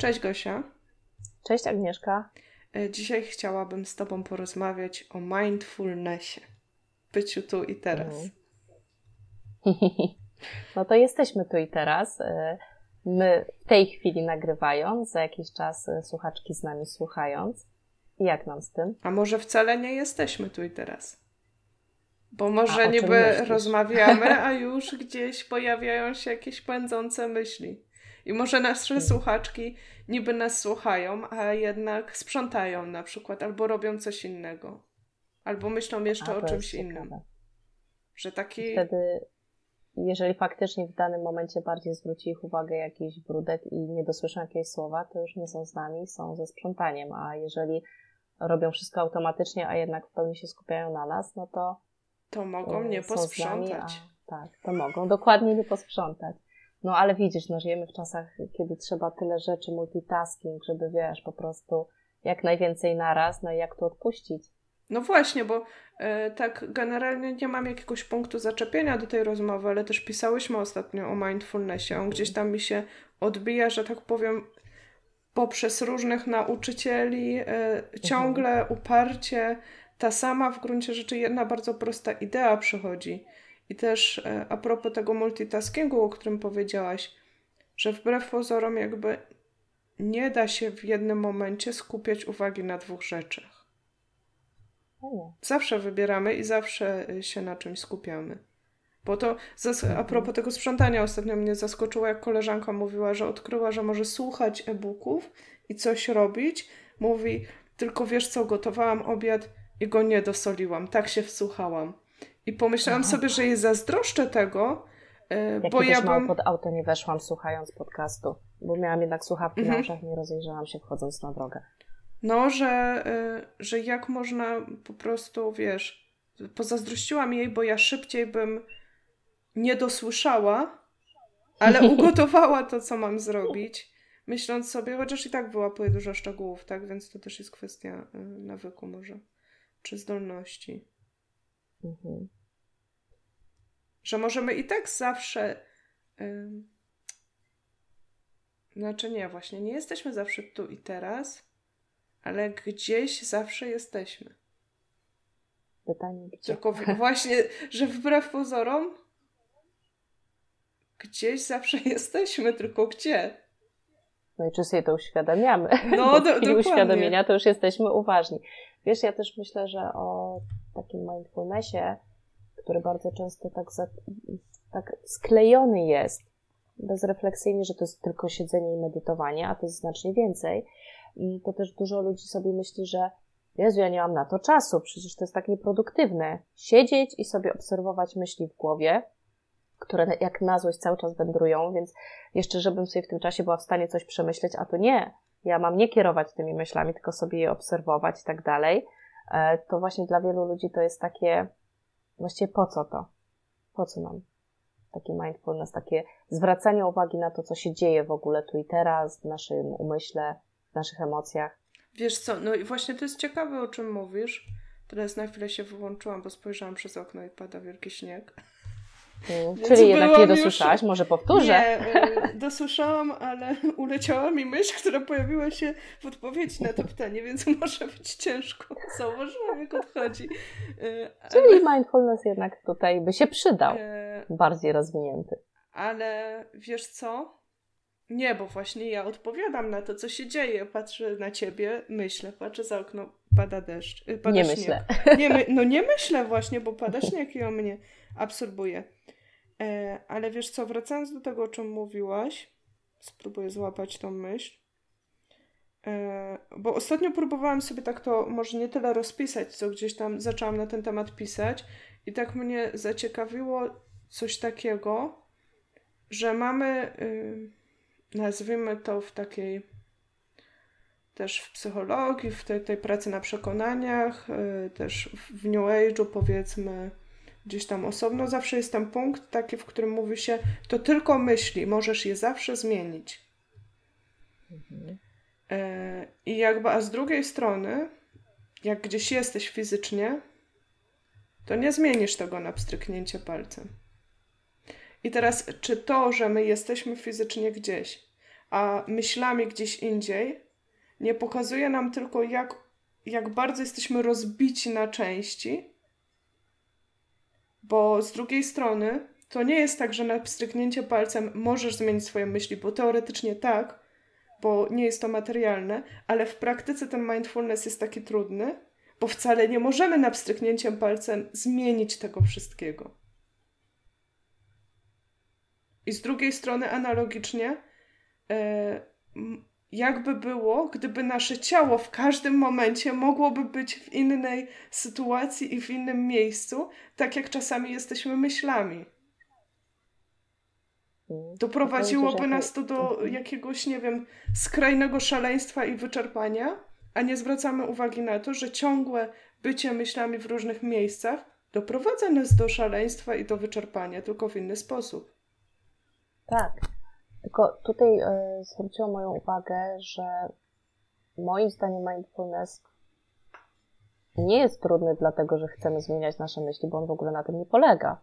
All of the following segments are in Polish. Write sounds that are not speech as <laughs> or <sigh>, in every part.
Cześć Gosia. Cześć Agnieszka. E, dzisiaj chciałabym z Tobą porozmawiać o mindfulnessie. Byciu tu i teraz. <laughs> No to jesteśmy tu i teraz. E, my w tej chwili nagrywając, za jakiś czas e, słuchaczki z nami słuchając. Jak nam z tym? A może wcale nie jesteśmy tu i teraz? Bo może niby rozmawiamy, a <laughs> już gdzieś pojawiają się jakieś pędzące myśli. I może nasze hmm. słuchaczki niby nas słuchają, a jednak sprzątają na przykład, albo robią coś innego. Albo myślą jeszcze a, o czymś innym. Że taki. Wtedy, jeżeli faktycznie w danym momencie bardziej zwróci ich uwagę jakiś brudek i nie dosłyszą jakiegoś słowa, to już nie są z nami, są ze sprzątaniem. A jeżeli robią wszystko automatycznie, a jednak w pełni się skupiają na nas, no to. To mogą nie posprzątać. Nami, a, tak, to mogą dokładnie nie posprzątać. No ale widzisz, no żyjemy w czasach, kiedy trzeba tyle rzeczy, multitasking, żeby wiesz, po prostu jak najwięcej naraz, no i jak tu odpuścić. No właśnie, bo e, tak generalnie nie mam jakiegoś punktu zaczepienia do tej rozmowy, ale też pisałyśmy ostatnio o mindfulnessie. On gdzieś tam mi się odbija, że tak powiem, poprzez różnych nauczycieli, e, ciągle mhm. uparcie ta sama w gruncie rzeczy jedna bardzo prosta idea przychodzi. I też e, a propos tego multitaskingu, o którym powiedziałaś, że wbrew pozorom jakby nie da się w jednym momencie skupiać uwagi na dwóch rzeczach. Zawsze wybieramy i zawsze e, się na czymś skupiamy. Bo to a mhm. propos tego sprzątania ostatnio mnie zaskoczyło, jak koleżanka mówiła, że odkryła, że może słuchać e-booków i coś robić. Mówi, tylko wiesz co, gotowałam obiad i go nie dosoliłam. Tak się wsłuchałam. I pomyślałam Aha. sobie, że jej zazdroszczę tego, yy, bo ja bym... pod auto nie weszłam słuchając podcastu, bo miałam jednak słuchawki mhm. na uszach, nie rozejrzałam się wchodząc na drogę. No, że, yy, że jak można po prostu, wiesz, pozazdrościłam jej, bo ja szybciej bym nie dosłyszała, ale <laughs> ugotowała to, co mam zrobić, myśląc sobie, chociaż i tak wyłapuję dużo szczegółów, tak? Więc to też jest kwestia yy, nawyku może, czy zdolności. Mhm. Że możemy i tak zawsze. Yy... Znaczy nie, właśnie nie jesteśmy zawsze tu i teraz, ale gdzieś zawsze jesteśmy. Pytanie gdzie? Tylko <laughs> właśnie, że wbrew pozorom gdzieś zawsze <laughs> jesteśmy, tylko gdzie? No i czy sobie to uświadamiamy? No, <laughs> do, w chwili uświadomienia to już jesteśmy uważni. Wiesz, ja też myślę, że o takim mindfulnessie, który bardzo często tak, za, tak sklejony jest, bezrefleksyjnie, że to jest tylko siedzenie i medytowanie, a to jest znacznie więcej. I to też dużo ludzi sobie myśli, że Jezu, ja nie mam na to czasu, przecież to jest tak nieproduktywne. Siedzieć i sobie obserwować myśli w głowie, które jak na złość cały czas wędrują, więc jeszcze, żebym sobie w tym czasie była w stanie coś przemyśleć, a to nie. Ja mam nie kierować tymi myślami, tylko sobie je obserwować i tak dalej. E, to właśnie dla wielu ludzi to jest takie, właściwie po co to? Po co nam taki mindfulness, takie zwracanie uwagi na to, co się dzieje w ogóle tu i teraz, w naszym umyśle, w naszych emocjach? Wiesz co, no i właśnie to jest ciekawe, o czym mówisz. Teraz na chwilę się wyłączyłam, bo spojrzałam przez okno i pada wielki śnieg. Mm, czyli jednak nie dosłyszałaś, już... może powtórzę. Nie, dosłyszałam, ale <laughs> uleciała mi myśl, która pojawiła się w odpowiedzi na to pytanie, więc <laughs> może być ciężko. Zauważyłam, jak odchodzi. E, czyli ale... mindfulness jednak tutaj by się przydał. E... Bardziej rozwinięty. Ale wiesz co? Nie, bo właśnie ja odpowiadam na to, co się dzieje. Patrzę na ciebie, myślę, patrzę za okno, pada deszcz. Y, pada nie śnieg. myślę. Nie my... no nie myślę właśnie, bo pada śnieg i on mnie absorbuje. E, ale wiesz co, wracając do tego, o czym mówiłaś, spróbuję złapać tą myśl. E, bo ostatnio próbowałam sobie tak to może nie tyle rozpisać, co gdzieś tam zaczęłam na ten temat pisać, i tak mnie zaciekawiło coś takiego, że mamy, y, nazwijmy to w takiej też w psychologii, w tej, tej pracy na przekonaniach, y, też w New Age'u powiedzmy, gdzieś tam osobno, zawsze jest ten punkt taki, w którym mówi się, to tylko myśli, możesz je zawsze zmienić. Mhm. E, I jakby, a z drugiej strony, jak gdzieś jesteś fizycznie, to nie zmienisz tego na pstryknięcie palcem. I teraz, czy to, że my jesteśmy fizycznie gdzieś, a myślami gdzieś indziej, nie pokazuje nam tylko, jak, jak bardzo jesteśmy rozbici na części, bo z drugiej strony to nie jest tak, że na pstryknięcie palcem możesz zmienić swoje myśli, bo teoretycznie tak, bo nie jest to materialne, ale w praktyce ten mindfulness jest taki trudny, bo wcale nie możemy na pstryknięciem palcem zmienić tego wszystkiego. I z drugiej strony, analogicznie, e, jakby było, gdyby nasze ciało w każdym momencie mogłoby być w innej sytuacji i w innym miejscu, tak jak czasami jesteśmy myślami. Mm. Doprowadziłoby nas to do mhm. jakiegoś, nie wiem, skrajnego szaleństwa i wyczerpania, a nie zwracamy uwagi na to, że ciągłe bycie myślami w różnych miejscach doprowadza nas do szaleństwa i do wyczerpania, tylko w inny sposób. Tak. Tylko tutaj y, zwróciło moją uwagę, że moim zdaniem mindfulness nie jest trudny dlatego, że chcemy zmieniać nasze myśli, bo on w ogóle na tym nie polega.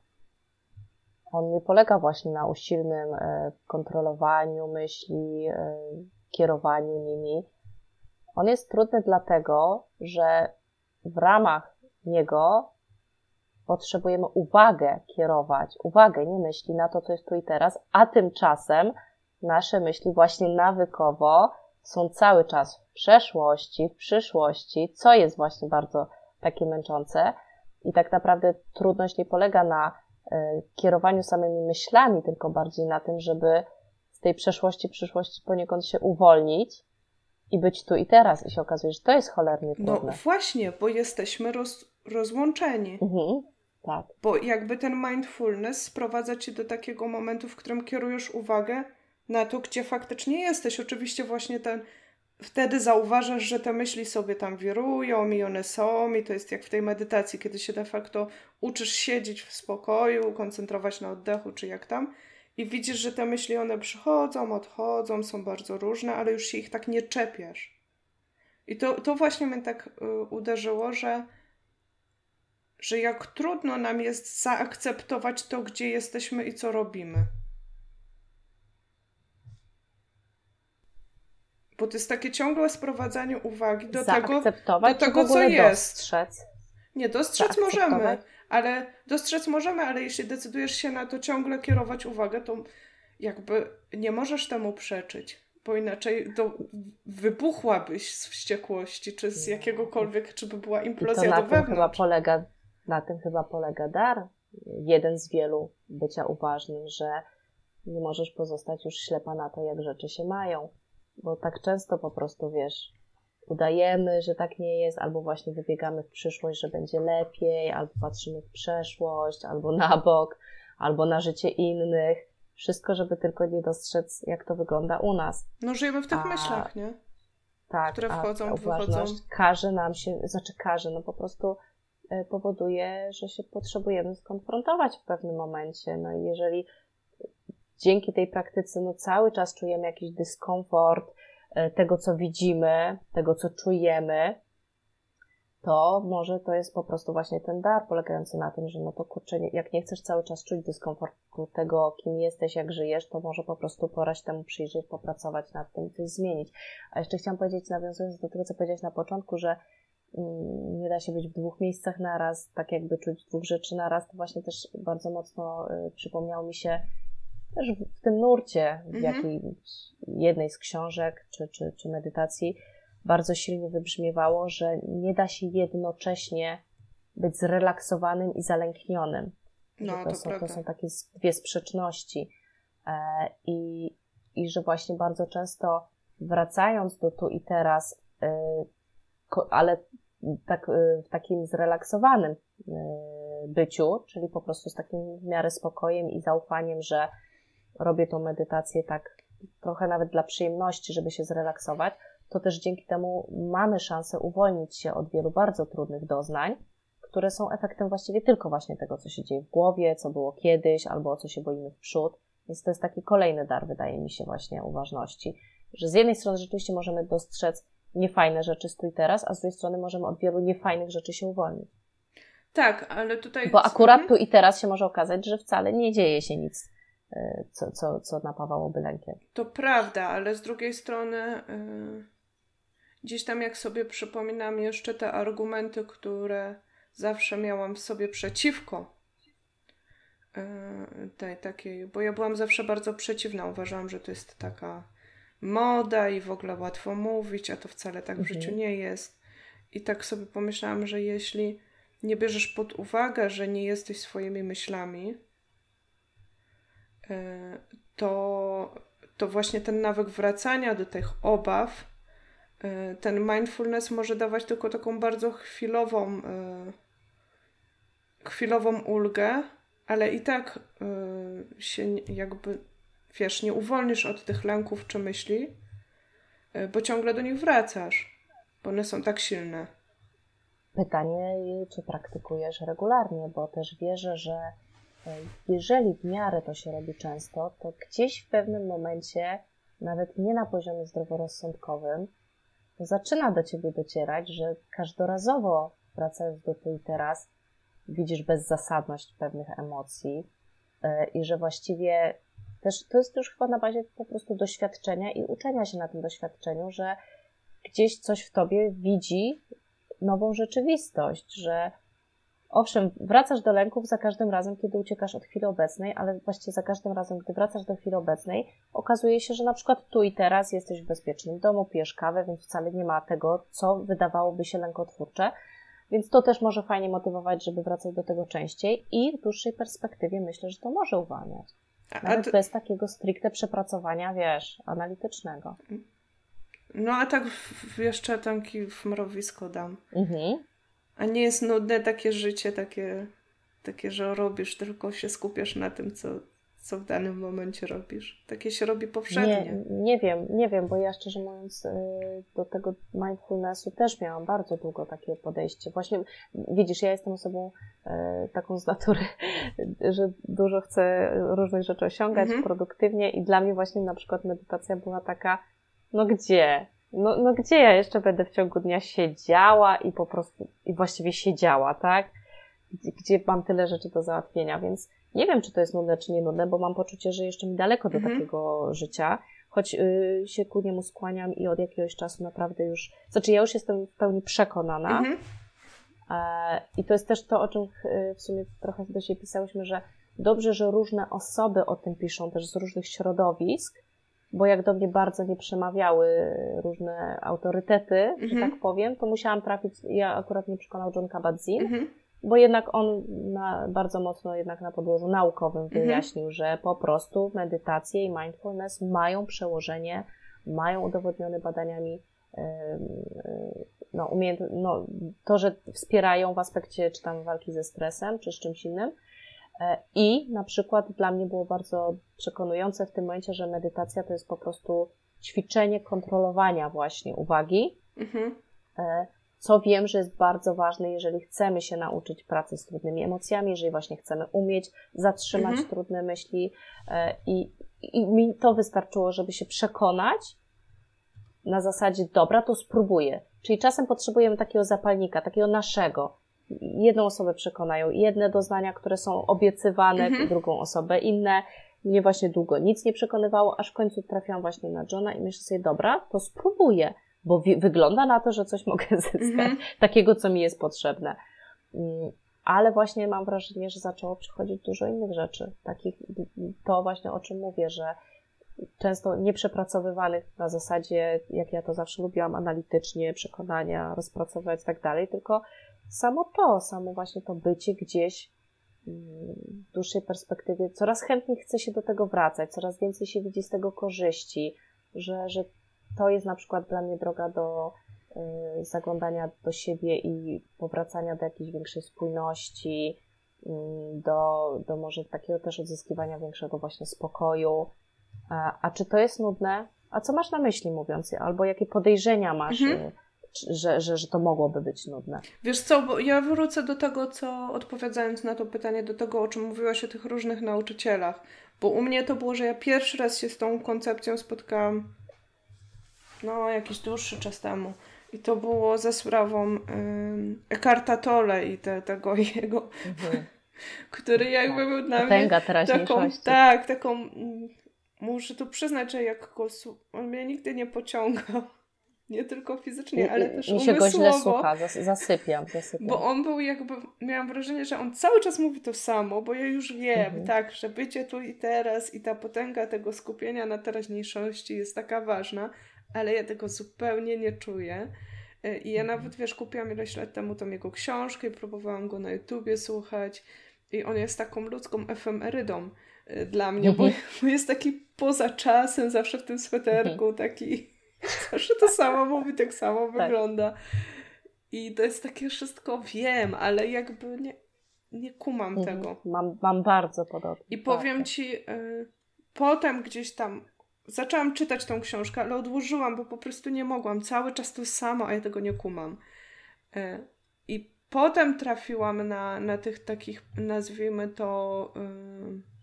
On nie polega właśnie na usilnym y, kontrolowaniu myśli, y, kierowaniu nimi. On jest trudny dlatego, że w ramach niego potrzebujemy uwagę kierować, uwagę, nie myśli na to, co jest tu i teraz, a tymczasem nasze myśli właśnie nawykowo są cały czas w przeszłości, w przyszłości, co jest właśnie bardzo takie męczące. I tak naprawdę trudność nie polega na y, kierowaniu samymi myślami, tylko bardziej na tym, żeby z tej przeszłości, przyszłości poniekąd się uwolnić i być tu i teraz. I się okazuje, że to jest cholernie no trudne. No właśnie, bo jesteśmy roz, rozłączeni. Mhm, tak. Bo jakby ten mindfulness sprowadza cię do takiego momentu, w którym kierujesz uwagę na to, gdzie faktycznie jesteś. Oczywiście właśnie ten, wtedy zauważasz, że te myśli sobie tam wirują i one są i to jest jak w tej medytacji, kiedy się de facto uczysz siedzieć w spokoju, koncentrować na oddechu, czy jak tam i widzisz, że te myśli one przychodzą, odchodzą, są bardzo różne, ale już się ich tak nie czepiasz. I to, to właśnie mnie tak y, uderzyło, że, że jak trudno nam jest zaakceptować to, gdzie jesteśmy i co robimy. Bo to jest takie ciągłe sprowadzanie uwagi do tego, do tego co jest. Dostrzec? Nie, dostrzec możemy, ale dostrzec możemy, ale jeśli decydujesz się na to ciągle kierować uwagę, to jakby nie możesz temu przeczyć, bo inaczej to wybuchłabyś z wściekłości, czy z jakiegokolwiek, czy by była implozja I to na do wewnątrz. Tym chyba polega, na tym chyba polega dar, jeden z wielu bycia uważnym, że nie możesz pozostać już ślepa na to, jak rzeczy się mają bo tak często po prostu wiesz, udajemy, że tak nie jest, albo właśnie wybiegamy w przyszłość, że będzie lepiej, albo patrzymy w przeszłość, albo na bok, albo na życie innych. Wszystko, żeby tylko nie dostrzec, jak to wygląda u nas. No, żyjemy w tych a, myślach, nie? Tak, które wchodzą, wychodzą. każe nam się, znaczy każe, no po prostu powoduje, że się potrzebujemy skonfrontować w pewnym momencie. No i jeżeli dzięki tej praktyce no, cały czas czujemy jakiś dyskomfort e, tego, co widzimy, tego, co czujemy, to może to jest po prostu właśnie ten dar polegający na tym, że no to kurczę, jak nie chcesz cały czas czuć dyskomfortu tego, kim jesteś, jak żyjesz, to może po prostu pora się temu przyjrzeć, popracować nad tym, coś zmienić. A jeszcze chciałam powiedzieć, nawiązując do tego, co powiedziałeś na początku, że nie da się być w dwóch miejscach naraz, tak jakby czuć dwóch rzeczy naraz, to właśnie też bardzo mocno y, przypomniało mi się też w tym nurcie, w mhm. jakiej jednej z książek czy, czy, czy medytacji bardzo silnie wybrzmiewało, że nie da się jednocześnie być zrelaksowanym i zalęknionym. No, to, to, są, to są takie dwie sprzeczności. E, i, I że właśnie bardzo często wracając do tu i teraz, e, ale tak, e, w takim zrelaksowanym e, byciu, czyli po prostu z takim w miarę spokojem i zaufaniem, że robię tą medytację tak trochę nawet dla przyjemności, żeby się zrelaksować, to też dzięki temu mamy szansę uwolnić się od wielu bardzo trudnych doznań, które są efektem właściwie tylko właśnie tego, co się dzieje w głowie, co było kiedyś, albo o co się boimy w przód. Więc to jest taki kolejny dar, wydaje mi się, właśnie uważności. Że z jednej strony rzeczywiście możemy dostrzec niefajne rzeczy i teraz, a z drugiej strony możemy od wielu niefajnych rzeczy się uwolnić. Tak, ale tutaj. Bo akurat mhm. tu i teraz się może okazać, że wcale nie dzieje się nic co, co, co napawałoby lękiem. To prawda, ale z drugiej strony yy, gdzieś tam jak sobie przypominam jeszcze te argumenty, które zawsze miałam w sobie przeciwko yy, tej takiej, bo ja byłam zawsze bardzo przeciwna, uważałam, że to jest taka moda i w ogóle łatwo mówić, a to wcale tak w mhm. życiu nie jest. I tak sobie pomyślałam, że jeśli nie bierzesz pod uwagę, że nie jesteś swoimi myślami, e, to, to właśnie ten nawyk wracania do tych obaw, e, ten mindfulness może dawać tylko taką bardzo chwilową, e, chwilową ulgę, ale i tak się jakby, wiesz, nie uwolnisz od tych lęków czy myśli, bo ciągle do nich wracasz, bo one są tak silne. Pytanie, czy praktykujesz regularnie, bo też wierzę, że e, jeżeli w miarę to się robi często, to gdzieś w pewnym momencie, nawet nie na poziomie zdroworozsądkowym, zaczyna do ciebie docierać, że każdorazowo wracając do tu i teraz, widzisz bezzasadność pewnych emocji e, i że właściwie też to jest już chyba na bazie po prostu doświadczenia i uczenia się na tym doświadczeniu, że gdzieś coś w tobie widzi nową rzeczywistość, że owszem, wracasz do lęków za każdym razem, kiedy uciekasz od chwili obecnej, ale właściwie za każdym razem, gdy wracasz do chwili obecnej, okazuje się, że na przykład tu i teraz jesteś w bezpiecznym domu, pijesz kawę, więc wcale nie ma tego, co wydawałoby się lękotwórcze. Więc to też może fajnie motywować, żeby wracać do tego częściej i w dłuższej perspektywie myślę, że to może uwalniać. Nawet to... bez takiego stricte przepracowania, wiesz, analitycznego. No a tak w, jeszcze tamki w mrowisko dam. Mhm. A nie jest nudne takie życie, takie, takie, że robisz, tylko się skupiasz na tym, co, co w danym momencie robisz. Takie się robi powszechnie. Nie, nie wiem, nie wiem, bo ja szczerze mówiąc y, do tego mindfulnessu też miałam bardzo długo takie podejście. Właśnie widzisz, ja jestem osobą y, taką z natury, <laughs> że dużo chcę różnych rzeczy osiągać mhm. produktywnie i dla mnie właśnie na przykład medytacja była taka no gdzie? No, no gdzie ja jeszcze będę w ciągu dnia siedziała i po prostu, i właściwie siedziała, tak? Gdzie, gdzie mam tyle rzeczy do załatwienia, więc nie wiem, czy to jest nudne, czy nie nudne, bo mam poczucie, że jeszcze mi daleko do mhm. takiego życia, choć y, się ku niemu skłaniam i od jakiegoś czasu naprawdę już, znaczy ja już jestem w pełni przekonana. Mhm. E, I to jest też to, o czym y, w sumie trochę do siebie pisałyśmy, że dobrze, że różne osoby o tym piszą, też z różnych środowisk, bo jak do mnie bardzo nie przemawiały różne autorytety, -hmm. że mhm. tak powiem, to musiałam trafić, ja akurat nie przekonał John Kabat-Zinn, -hmm. Bo jednak on na, bardzo mocno jednak na podłożu naukowym mhm. wyjaśnił, -hmm. że po prostu medytacje i mindfulness mają przełożenie, mają udowodnione badaniami no, umiejęt, no, to, że wspierają w aspekcie czy tam walki ze stresem, czy z czymś innym, E, I na przykład dla mnie było bardzo przekonujące w tym momencie, że medytacja to jest po prostu ćwiczenie kontrolowania właśnie uwagi. Mhm. Co wiem, że jest bardzo ważne, jeżeli chcemy się nauczyć pracy z trudnymi emocjami, jeżeli właśnie chcemy umieć zatrzymać mhm. trudne myśli. E, I, I mi to wystarczyło, żeby się przekonać na zasadzie, dobra, to spróbuję. Czyli czasem potrzebujemy takiego zapalnika, takiego naszego, jedną osobę przekonają, jedne doznania, które są obiecywane, mhm. drugą osobę, inne mnie właśnie długo nic nie przekonywało, aż w końcu trafiłam właśnie na Johna i myślę sobie, dobra, to spróbuję, bo wygląda na to, że coś mogę <laughs> zyskać, mhm. takiego, co mi jest potrzebne. Mm, ale właśnie mam wrażenie, że zaczęło przychodzić dużo innych rzeczy, takich, to właśnie o czym mówię, że często nieprzepracowywanych na zasadzie, jak ja to zawsze lubiłam, analitycznie, przekonania, rozpracować i tak dalej, tylko samo to, samo właśnie to bycie gdzieś mm, w dłuższej perspektywie, coraz chętniej chce się do tego wracać, coraz więcej się widzi z tego korzyści, że, że to jest na przykład dla mnie droga do y, zaglądania do siebie i powracania do jakiejś większej spójności, y, do, do może takiego też odzyskiwania większego właśnie spokoju. A, a czy to jest nudne? A co masz na myśli mówiąc? Albo jakie podejrzenia masz? Mhm y, że, że, że to mogłoby być nudne. Wiesz co, bo ja wrócę do tego, co odpowiadając na to pytanie, do tego, o czym mówiłaś o tych różnych nauczycielach. Bo u mnie to było, że ja pierwszy raz się z tą koncepcją spotkałam no, jakiś dłuższy czas temu. I to było ze sprawą Ekarta Tolle i te, tego <laughs> jego mhm. który jakby był dla Potęga mnie taką, tak, taką, muszę tu przyznać, że jak go, on mnie nigdy nie pociągał. <laughs> Nie tylko fizycznie, ale też Mi się go źle słucha, zasypiam, zasypiam. Bo on był jakby, miałam wrażenie, że on cały czas mówi to samo, bo ja już wiem, mhm. tak, że bycie tu i teraz i ta potęga tego skupienia na teraźniejszości jest taka ważna, ale ja tego zupełnie nie czuję. E, I ja mhm. nawet, wiesz, kupiłam ileś lat temu tą jego książkę i próbowałam go na YouTubie słuchać i on jest taką ludzką efemerydą e, dla mnie, bo, mhm. bo jest taki poza czasem, zawsze w tym sweterku, taki <laughs> Zawsze to samo mówi, tak samo tak. wygląda. I to jest takie wszystko, wiem, ale jakby nie, nie kumam mhm. tego. Mam, mam bardzo podobnie. I powiem tak. ci, y, potem gdzieś tam zaczęłam czytać tą książkę, ale odłożyłam, bo po prostu nie mogłam. Cały czas to samo, a ja tego nie kumam. Y, I potem trafiłam na, na tych takich, nazwijmy to. Y,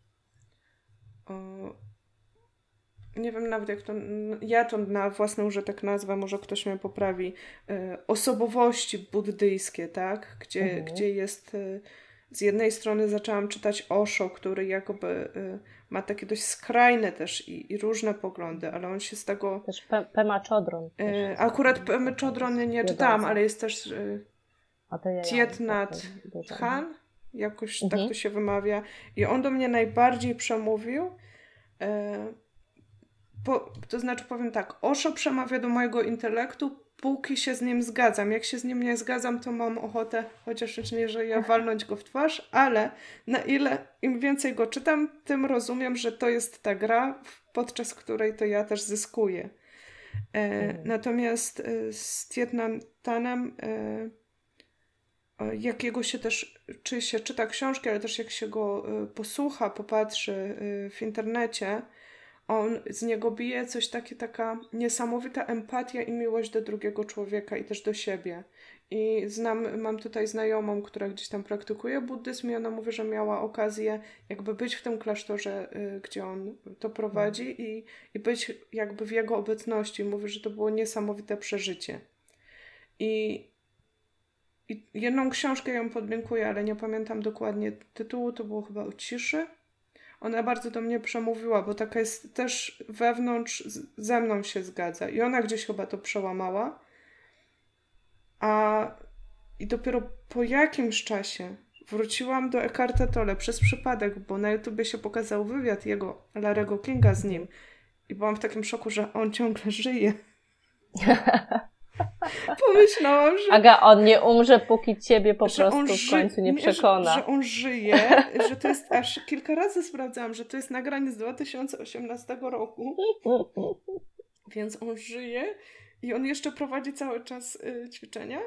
nie wiem nawet jak to, ja to na własny użytek nazwę, może ktoś mnie poprawi, e, osobowości buddyjskie, tak? Gdzie, mhm. gdzie jest, e, z jednej strony zaczęłam czytać Osho, który jakby e, ma takie dość skrajne też i, i różne poglądy, ale on się z tego... Też Pema Chodron. Akurat Pema Chodron nie czytałam, ale jest też Tietnat Khan, jakoś tak mhm. tak to się wymawia. I on do mnie najbardziej przemówił po, to znaczy powiem tak, Osho przemawia do mojego intelektu, póki się z nim zgadzam. Jak się z nim nie zgadzam, to mam ochotę, chociaż nie, że ja walnąć go w twarz, ale na ile im więcej go czytam, tym rozumiem, że to jest ta gra, podczas której to ja też zyskuję. E, mhm. Natomiast e, z Tietnantanem e, jakiego się też, czy się czyta książki, ale też jak się go e, posłucha, popatrzy e, w internecie, on z niego bije coś takie, taka niesamowita empatia i miłość do drugiego człowieka i też do siebie. I znam, mam tutaj znajomą, która gdzieś tam praktykuje buddyzm i ona mówi, że miała okazję jakby być w tym klasztorze, y, gdzie on to prowadzi i, i być jakby w jego obecności. Mówi, że to było niesamowite przeżycie. I, i jedną książkę ją podlinkuję, ale nie pamiętam dokładnie tytułu, to było chyba o ciszy ona bardzo do mnie przemówiła, bo taka jest też wewnątrz, ze mną się zgadza. I ona gdzieś chyba to przełamała. A i dopiero po jakimś czasie wróciłam do Ekarta Tolle przez przypadek, bo na YouTubie się pokazał wywiad jego, Larego Kinga z nim. I byłam w takim szoku, że on ciągle żyje. <laughs> Pomyślałam, że... Aga, on nie umrze, póki ciebie po prostu w końcu nie przekona. Że, że on żyje, <laughs> że to jest aż kilka razy sprawdzałam, że to jest nagranie z 2018 roku. Więc on żyje i on jeszcze prowadzi cały czas y, ćwiczenia,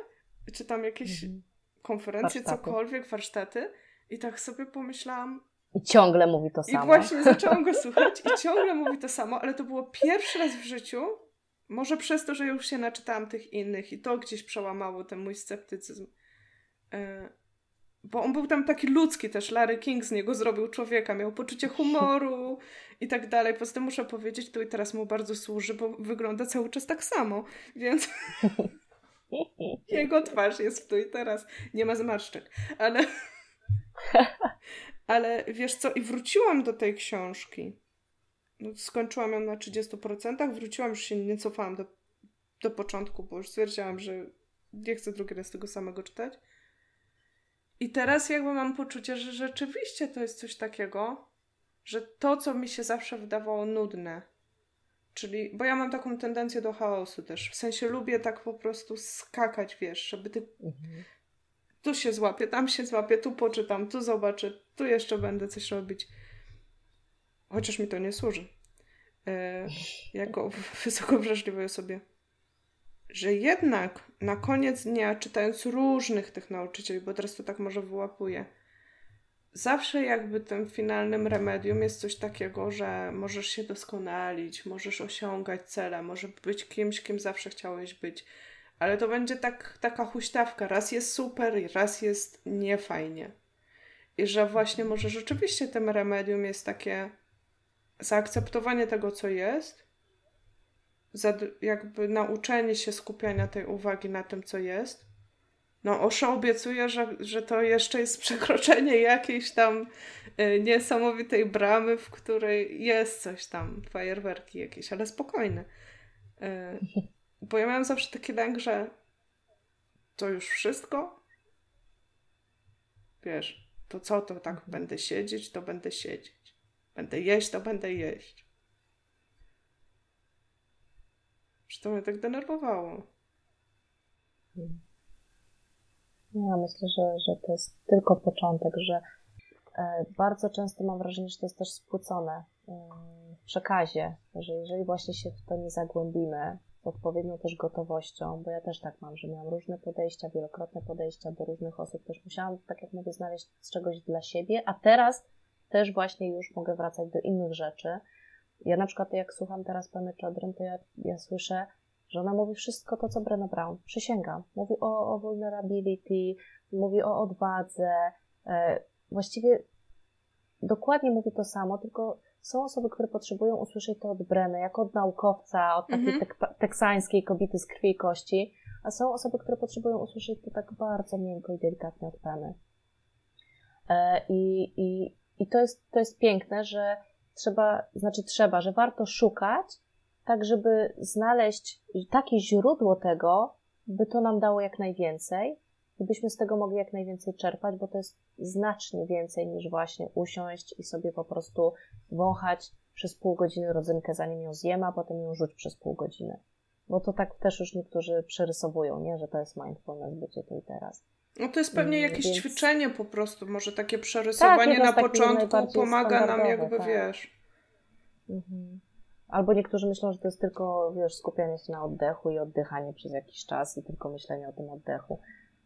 czy tam jakieś mhm. konferencje, warsztaty. cokolwiek, warsztaty. I tak sobie pomyślałam, i ciągle mówi to samo. I właśnie zaczęłam go <laughs> słuchać i ciągle mówi to samo, ale to było pierwszy raz w życiu, może przez to, że już się naczytałam tych innych i to gdzieś przełamało ten mój sceptycyzm. E, bo on był tam taki ludzki też. Larry King z niego zrobił człowieka, miał poczucie humoru i tak dalej. Poza tym muszę powiedzieć, tu i teraz mu bardzo służy, bo wygląda cały czas tak samo, więc <laughs> jego twarz jest tu i teraz. Nie ma zmarszczek, ale <laughs> ale wiesz co, i wróciłam do tej książki no, skończyłam ją na 30%, wróciłam, już się nie cofałam do, do początku, bo już stwierdziłam, że nie chcę drugi raz tego samego czytać. I teraz jakby mam poczucie, że rzeczywiście to jest coś takiego, że to, co mi się zawsze wydawało nudne, czyli, bo ja mam taką tendencję do chaosu też, w sensie lubię tak po prostu skakać, wiesz, żeby ty mhm. tu się złapię, tam się złapię, tu poczytam, tu zobaczę, tu jeszcze będę coś robić. Chociaż mi to nie służy. E, jako <laughs> wysoko wrażliwej osobie. Że jednak na koniec dnia, czytając różnych tych nauczycieli, bo teraz to tak może wyłapuję, zawsze jakby tym finalnym remedium jest coś takiego, że możesz się doskonalić, możesz osiągać cele, może być kimś, kim zawsze chciałeś być. Ale to będzie tak, taka huśtawka. Raz jest super, raz jest niefajnie. I że właśnie może rzeczywiście tym remedium jest takie zaakceptowanie tego, co jest, jakby nauczenie się skupiania tej uwagi na tym, co jest, No, Osho obiecuje, że, że to jeszcze jest przekroczenie jakiejś tam y, niesamowitej bramy, w której jest coś tam, fajerwerki jakieś, ale spokojne. Y, bo ja miałam zawsze taki lęk, że to już wszystko? Wiesz, to co, to tak będę siedzieć, to będę siedzieć. Będę jeść, to będę jeść. Że to mnie tak denerwowało. Ja myślę, że, że to jest tylko początek, że e, bardzo często mam wrażenie, że to jest też spłycone w przekazie, że jeżeli właśnie się w to nie zagłębimy, z odpowiednią też gotowością, bo ja też tak mam, że miałam różne podejścia, wielokrotne podejścia do różnych osób, też musiałam, tak jak mówię, znaleźć czegoś dla siebie, a teraz też właśnie już mogę wracać do innych rzeczy. Ja na przykład jak słucham teraz Pamy Chodryn, to ja, ja słyszę, że ona mówi wszystko to, co Brenna Brown. Przysięgam. Mówi o, o vulnerability, mówi o odwadze. E, właściwie dokładnie mówi to samo, tylko są osoby, które potrzebują usłyszeć to od Breny, jako od naukowca, od takiej tek teksańskiej kobiety z krwi i kości, a są osoby, które potrzebują usłyszeć to tak bardzo miękko i delikatnie od Pemy. E, I, i, i to, jest, to jest piękne, że trzeba, znaczy trzeba, że warto szukać, tak żeby znaleźć takie źródło tego, by to nam dało jak najwięcej i byśmy z tego mogli jak najwięcej czerpać, bo to jest znacznie więcej niż właśnie usiąść i sobie po prostu wąchać przez pół godziny rodzynkę, zanim ją zjemy, a potem ją rzuć przez pół godziny. Bo to tak też już niektórzy przerysowują, nie? że to jest mindfulness, bycie tu i teraz. No to jest pewnie jakieś Więc... ćwiczenie po prostu, może takie przerysowanie tak, na początku pomaga nam jakby, tak. wiesz. Mhm. Albo niektórzy myślą, że to jest tylko, wiesz, skupianie się na oddechu i oddychanie przez jakiś czas i tylko myślenie o tym oddechu.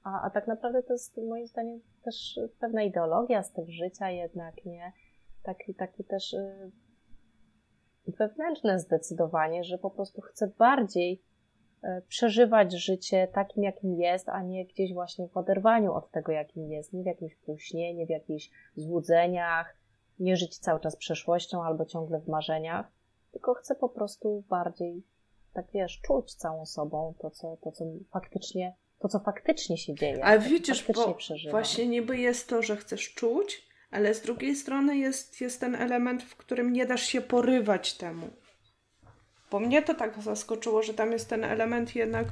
A, a tak naprawdę to jest moim zdaniem też pewna ideologia, styl życia jednak, nie? Taki, taki też yy, wewnętrzne zdecydowanie, że po prostu chcę bardziej przeżywać życie takim, jakim jest, a nie gdzieś właśnie w oderwaniu od tego, jakim jest, nie w jakimś półśnie, nie w jakichś złudzeniach, nie żyć cały czas przeszłością albo ciągle w marzeniach, tylko chcę po prostu bardziej, tak wiesz, czuć całą sobą to, co, to, co faktycznie to, co faktycznie się dzieje. Ale widzisz, bo właśnie niby jest to, że chcesz czuć, ale z drugiej strony jest, jest ten element, w którym nie dasz się porywać temu. Bo mnie to tak zaskoczyło, że tam jest ten element jednak,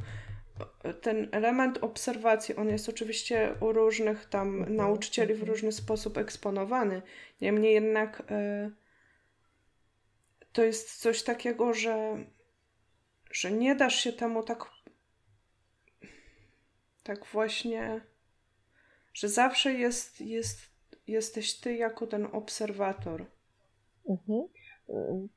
ten element obserwacji, on jest oczywiście u różnych tam mhm. nauczycieli w różny sposób eksponowany. Niemniej jednak y, to jest coś takiego, że, że nie dasz się temu tak tak właśnie, że zawsze jest, jest, jesteś ty jako ten obserwator. Mhm.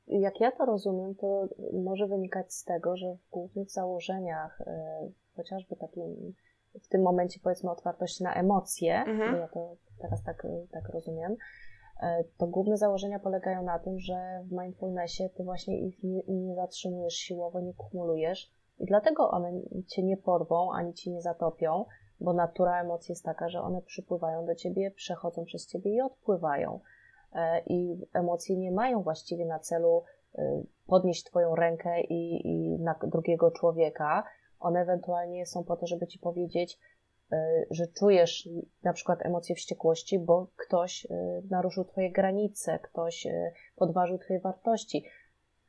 Jak ja to rozumiem, to może wynikać z tego, że w głównych założeniach, e, chociażby takim w tym momencie powiedzmy otwartości na emocje, mhm. ja to teraz tak, tak rozumiem, to główne założenia polegają na tym, że w mindfulnessie ty właśnie ich nie, nie zatrzymujesz siłowo, nie kumulujesz, i dlatego one cię nie porwą, ani cię nie zatopią, bo natura emocji jest taka, że one przypływają do ciebie, przechodzą przez ciebie i odpływają. E, I emocje nie mają właściwie na celu e, podnieść twoją rękę i, i na drugiego człowieka. One ewentualnie są po to, żeby ci powiedzieć, e, że czujesz na przykład emocje wściekłości, bo ktoś naruszył twoje granice, ktoś podważył twoje wartości.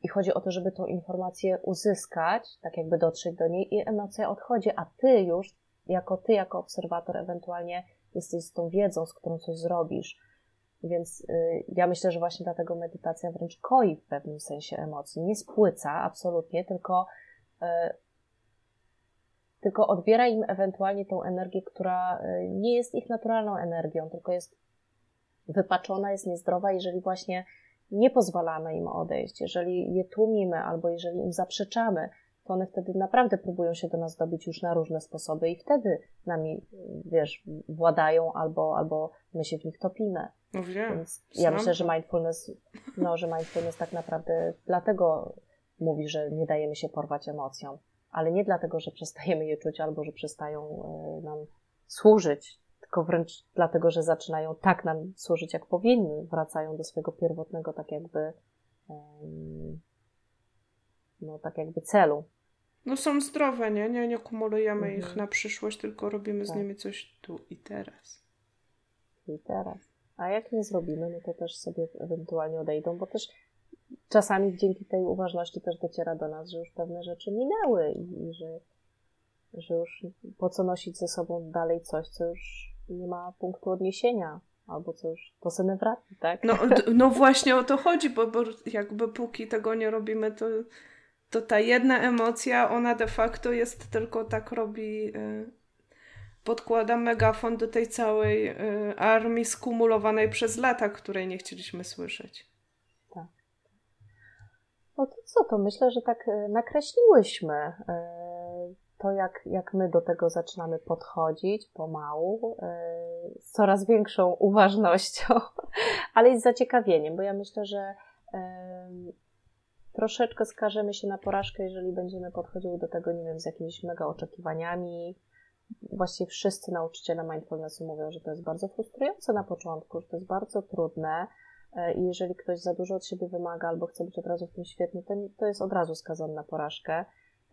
I chodzi o to, żeby tą informację uzyskać, tak jakby dotrzeć do niej i emocja odchodzi, a ty już, jako ty, jako obserwator, ewentualnie jesteś z tą wiedzą, z którą coś zrobisz. Więc y, ja myślę, że właśnie dlatego medytacja wręcz koi w pewnym sensie emocji. Nie spłyca absolutnie, tylko, y, tylko odbiera im ewentualnie tą energię, która y, nie jest ich naturalną energią, tylko jest wypaczona, jest niezdrowa, jeżeli właśnie nie pozwalamy im odejść, jeżeli je tłumimy albo jeżeli im zaprzeczamy, to one wtedy naprawdę próbują się do nas dobić już na różne sposoby i wtedy nami, wiesz, władają albo, albo my się w nich topimy. Wiem. Ja myślę, że mindfulness, no, że mindfulness tak naprawdę dlatego mówi, że nie dajemy się porwać emocjom, ale nie dlatego, że przestajemy je czuć albo że przestają e, nam służyć, tylko wręcz dlatego, że zaczynają tak nam służyć, jak powinny, wracają do swojego pierwotnego, tak jakby, no, tak jakby celu. No są zdrowe, nie? Nie, nie kumulujemy mhm. ich na przyszłość, tylko robimy tak. z nimi coś tu i teraz. I teraz. A jak nie zrobimy, no to też sobie ewentualnie odejdą, bo też czasami dzięki tej uważności też dociera do nas, że już pewne rzeczy minęły i, i że, że już po co nosić ze sobą dalej coś, co już nie ma punktu odniesienia albo co już to se nie wraci, tak? No, no właśnie o to chodzi, bo, bo jakby póki tego nie robimy, to, to ta jedna emocja, ona de facto jest tylko tak robi, y, podkłada megafon do tej całej y, armii skumulowanej przez lata, której nie chcieliśmy słyszeć. Tak. No to co, to myślę, że tak y, nakreśliłyśmy to, jak, jak my do tego zaczynamy podchodzić pomału, yy, z coraz większą uważnością, <laughs> ale i z zaciekawieniem, bo ja myślę, że yy, troszeczkę skażemy się na porażkę, jeżeli będziemy podchodziły do tego, nie wiem, z jakimiś mega oczekiwaniami. Właściwie wszyscy nauczyciele mindfulnessu mówią, że to jest bardzo frustrujące na początku, że to jest bardzo trudne yy, i jeżeli ktoś za dużo od siebie wymaga albo chce być od razu w tym świetny, to, to jest od razu skazany na porażkę.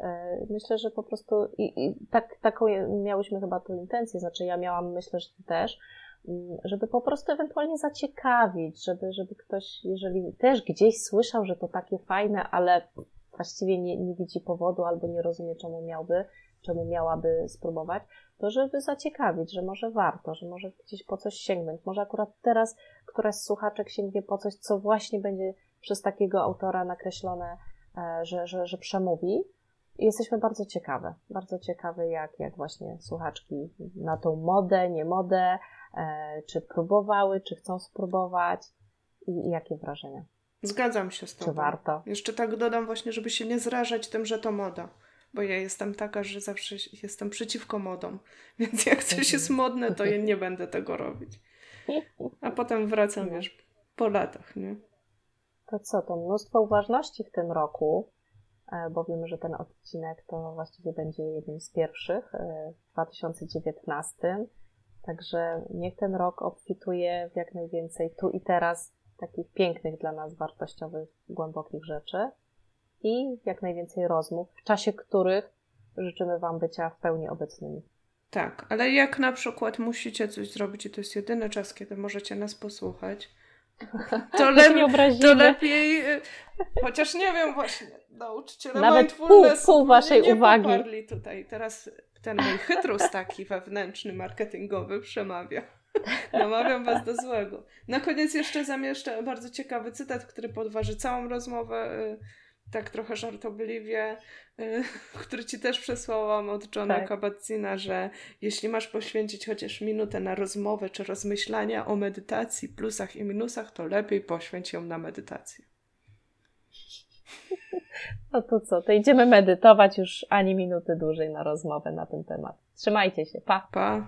E, myślę, że po prostu i, i tak, taką miałyśmy chyba tą intencję, znaczy ja miałam, myślę, że ty też, mm, żeby po prostu ewentualnie zaciekawić, żeby, żeby ktoś, jeżeli też gdzieś słyszał, że to takie fajne, ale właściwie nie, nie widzi powodu albo nie rozumie, czemu miałby, czemu miałaby spróbować, to żeby zaciekawić, że może warto, że może gdzieś po coś sięgnąć. Może akurat teraz któraś z słuchaczek sięgnie po coś, co właśnie będzie przez takiego autora nakreślone, e, że, że, że przemówi jesteśmy bardzo ciekawe, bardzo ciekawe jak, jak właśnie słuchaczki na tą modę, nie modę, e, czy próbowały, czy chcą spróbować i, i jakie wrażenia. Zgadzam się z tobą. Czy warto? Jeszcze tak dodam właśnie, żeby się nie zrażać tym, że to moda. Bo ja jestem taka, że zawsze jestem przeciwko modom. <laughs> Więc jak coś jest modne, to ja nie będę tego robić. A potem wracam, no. wiesz, po latach, nie? To co, to mnóstwo uważności w tym roku. E, bo wiemy, że ten odcinek to właściwie będzie jednym z pierwszych e, w 2019. Także niech ten rok obfituje w jak najwięcej tu i teraz takich pięknych dla nas, wartościowych, głębokich rzeczy i jak najwięcej rozmów, w czasie których życzymy Wam bycia w pełni obecnymi. Tak, ale jak na przykład musicie coś zrobić i to jest jedyny czas, kiedy możecie nas posłuchać, <laughs> to, le to lepiej, y, chociaż nie wiem właśnie, nauczyciele Nawet pół, pół waszej nie, nie uwagi. tutaj. Teraz ten mój chytrus taki wewnętrzny, marketingowy przemawia. <laughs> Namawiam was do złego. Na koniec jeszcze zamieszczę bardzo ciekawy cytat, który podważy całą rozmowę, y, tak trochę żartobliwie, y, <laughs> który ci też przesłałam od Johna tak. Kabat-Zina, że jeśli masz poświęcić chociaż minutę na rozmowę czy rozmyślania o medytacji, plusach i minusach, to lepiej poświęć ją na medytację. <laughs> No to co, to idziemy medytować już ani minuty dłużej na rozmowę na ten temat. Trzymajcie się, pa! Pa!